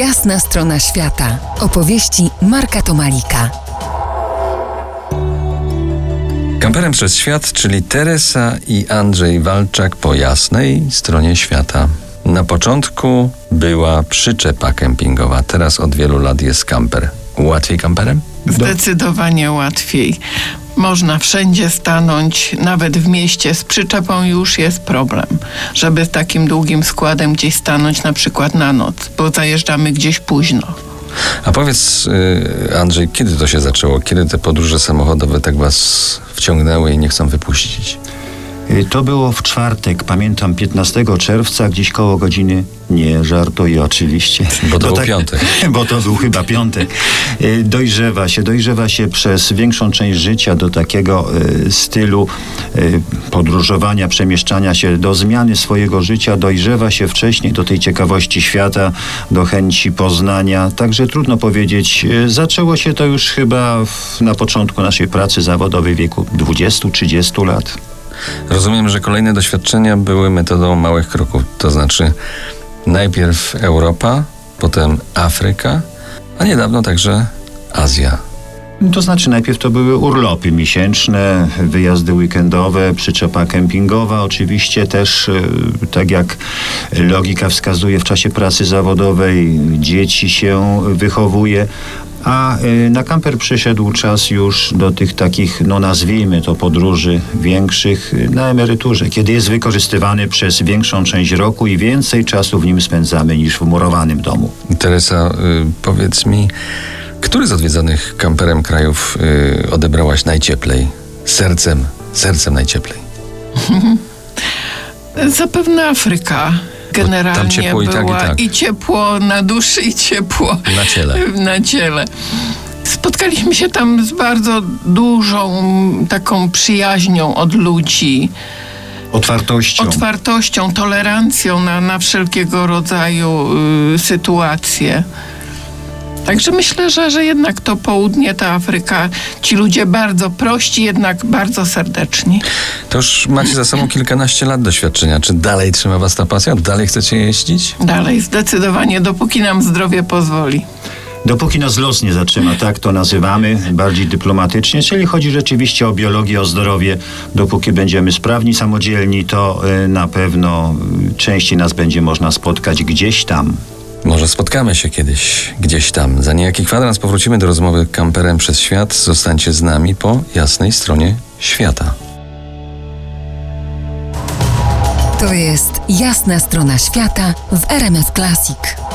Jasna strona świata. Opowieści Marka Tomalika. Kamperem przez świat, czyli Teresa i Andrzej Walczak po jasnej stronie świata. Na początku była przyczepa kempingowa, teraz od wielu lat jest kamper. Łatwiej kamperem? Zdecydowanie łatwiej. Można wszędzie stanąć, nawet w mieście z przyczepą już jest problem, żeby z takim długim składem gdzieś stanąć na przykład na noc, bo zajeżdżamy gdzieś późno. A powiedz, y, Andrzej, kiedy to się zaczęło? Kiedy te podróże samochodowe tak was wciągnęły i nie chcą wypuścić? Y, To było w czwartek, pamiętam 15 czerwca, gdzieś koło godziny. Nie, żartuję oczywiście. Bo to był piątek. Bo to był chyba piątek. Y, Dojrzewa się, dojrzewa się przez większą część życia do takiego y, stylu podróżowania, przemieszczania się, do zmiany swojego życia. Dojrzewa się wcześniej do tej ciekawości świata, do chęci poznania. Także trudno powiedzieć. Zaczęło się to już chyba na początku naszej pracy zawodowej w wieku 20-30 lat. Rozumiem, że kolejne doświadczenia były metodą małych kroków, to znaczy najpierw Europa, potem Afryka, a niedawno także Azja. To znaczy najpierw to były urlopy miesięczne, wyjazdy weekendowe, przyczepa kempingowa, oczywiście też, e, tak jak logika wskazuje w czasie pracy zawodowej, dzieci się wychowuje, a e, na kamper przyszedł czas już do tych takich, no nazwijmy to podróży większych e, na emeryturze, kiedy jest wykorzystywany przez większą część roku i więcej czasu w nim spędzamy niż w murowanym domu. Teresa, y, powiedz mi, który z odwiedzonych kamperem krajów y, odebrałaś najcieplej? Sercem, sercem najcieplej. Zapewne Afryka. Generalnie tam ciepło i tak, i była tak. i ciepło na duszy, i ciepło Na ciele. na ciele. Spotkaliśmy się tam z bardzo dużą taką przyjaźnią od ludzi, Otwartością. otwartością, tolerancją na, na wszelkiego rodzaju y, sytuacje. Także myślę, że, że jednak to południe, ta Afryka, ci ludzie bardzo prości, jednak bardzo serdeczni. To już macie za sobą kilkanaście lat doświadczenia. Czy dalej trzyma was ta pasja? Dalej chcecie jeździć? Dalej, zdecydowanie, dopóki nam zdrowie pozwoli. Dopóki nas los nie zatrzyma, tak to nazywamy, bardziej dyplomatycznie, czyli chodzi rzeczywiście o biologię, o zdrowie. Dopóki będziemy sprawni, samodzielni, to y, na pewno y, częściej nas będzie można spotkać gdzieś tam. Może spotkamy się kiedyś, gdzieś tam. Za niejaki kwadrans powrócimy do rozmowy kamperem przez świat. Zostańcie z nami po jasnej stronie świata. To jest Jasna strona świata w RMS Classic.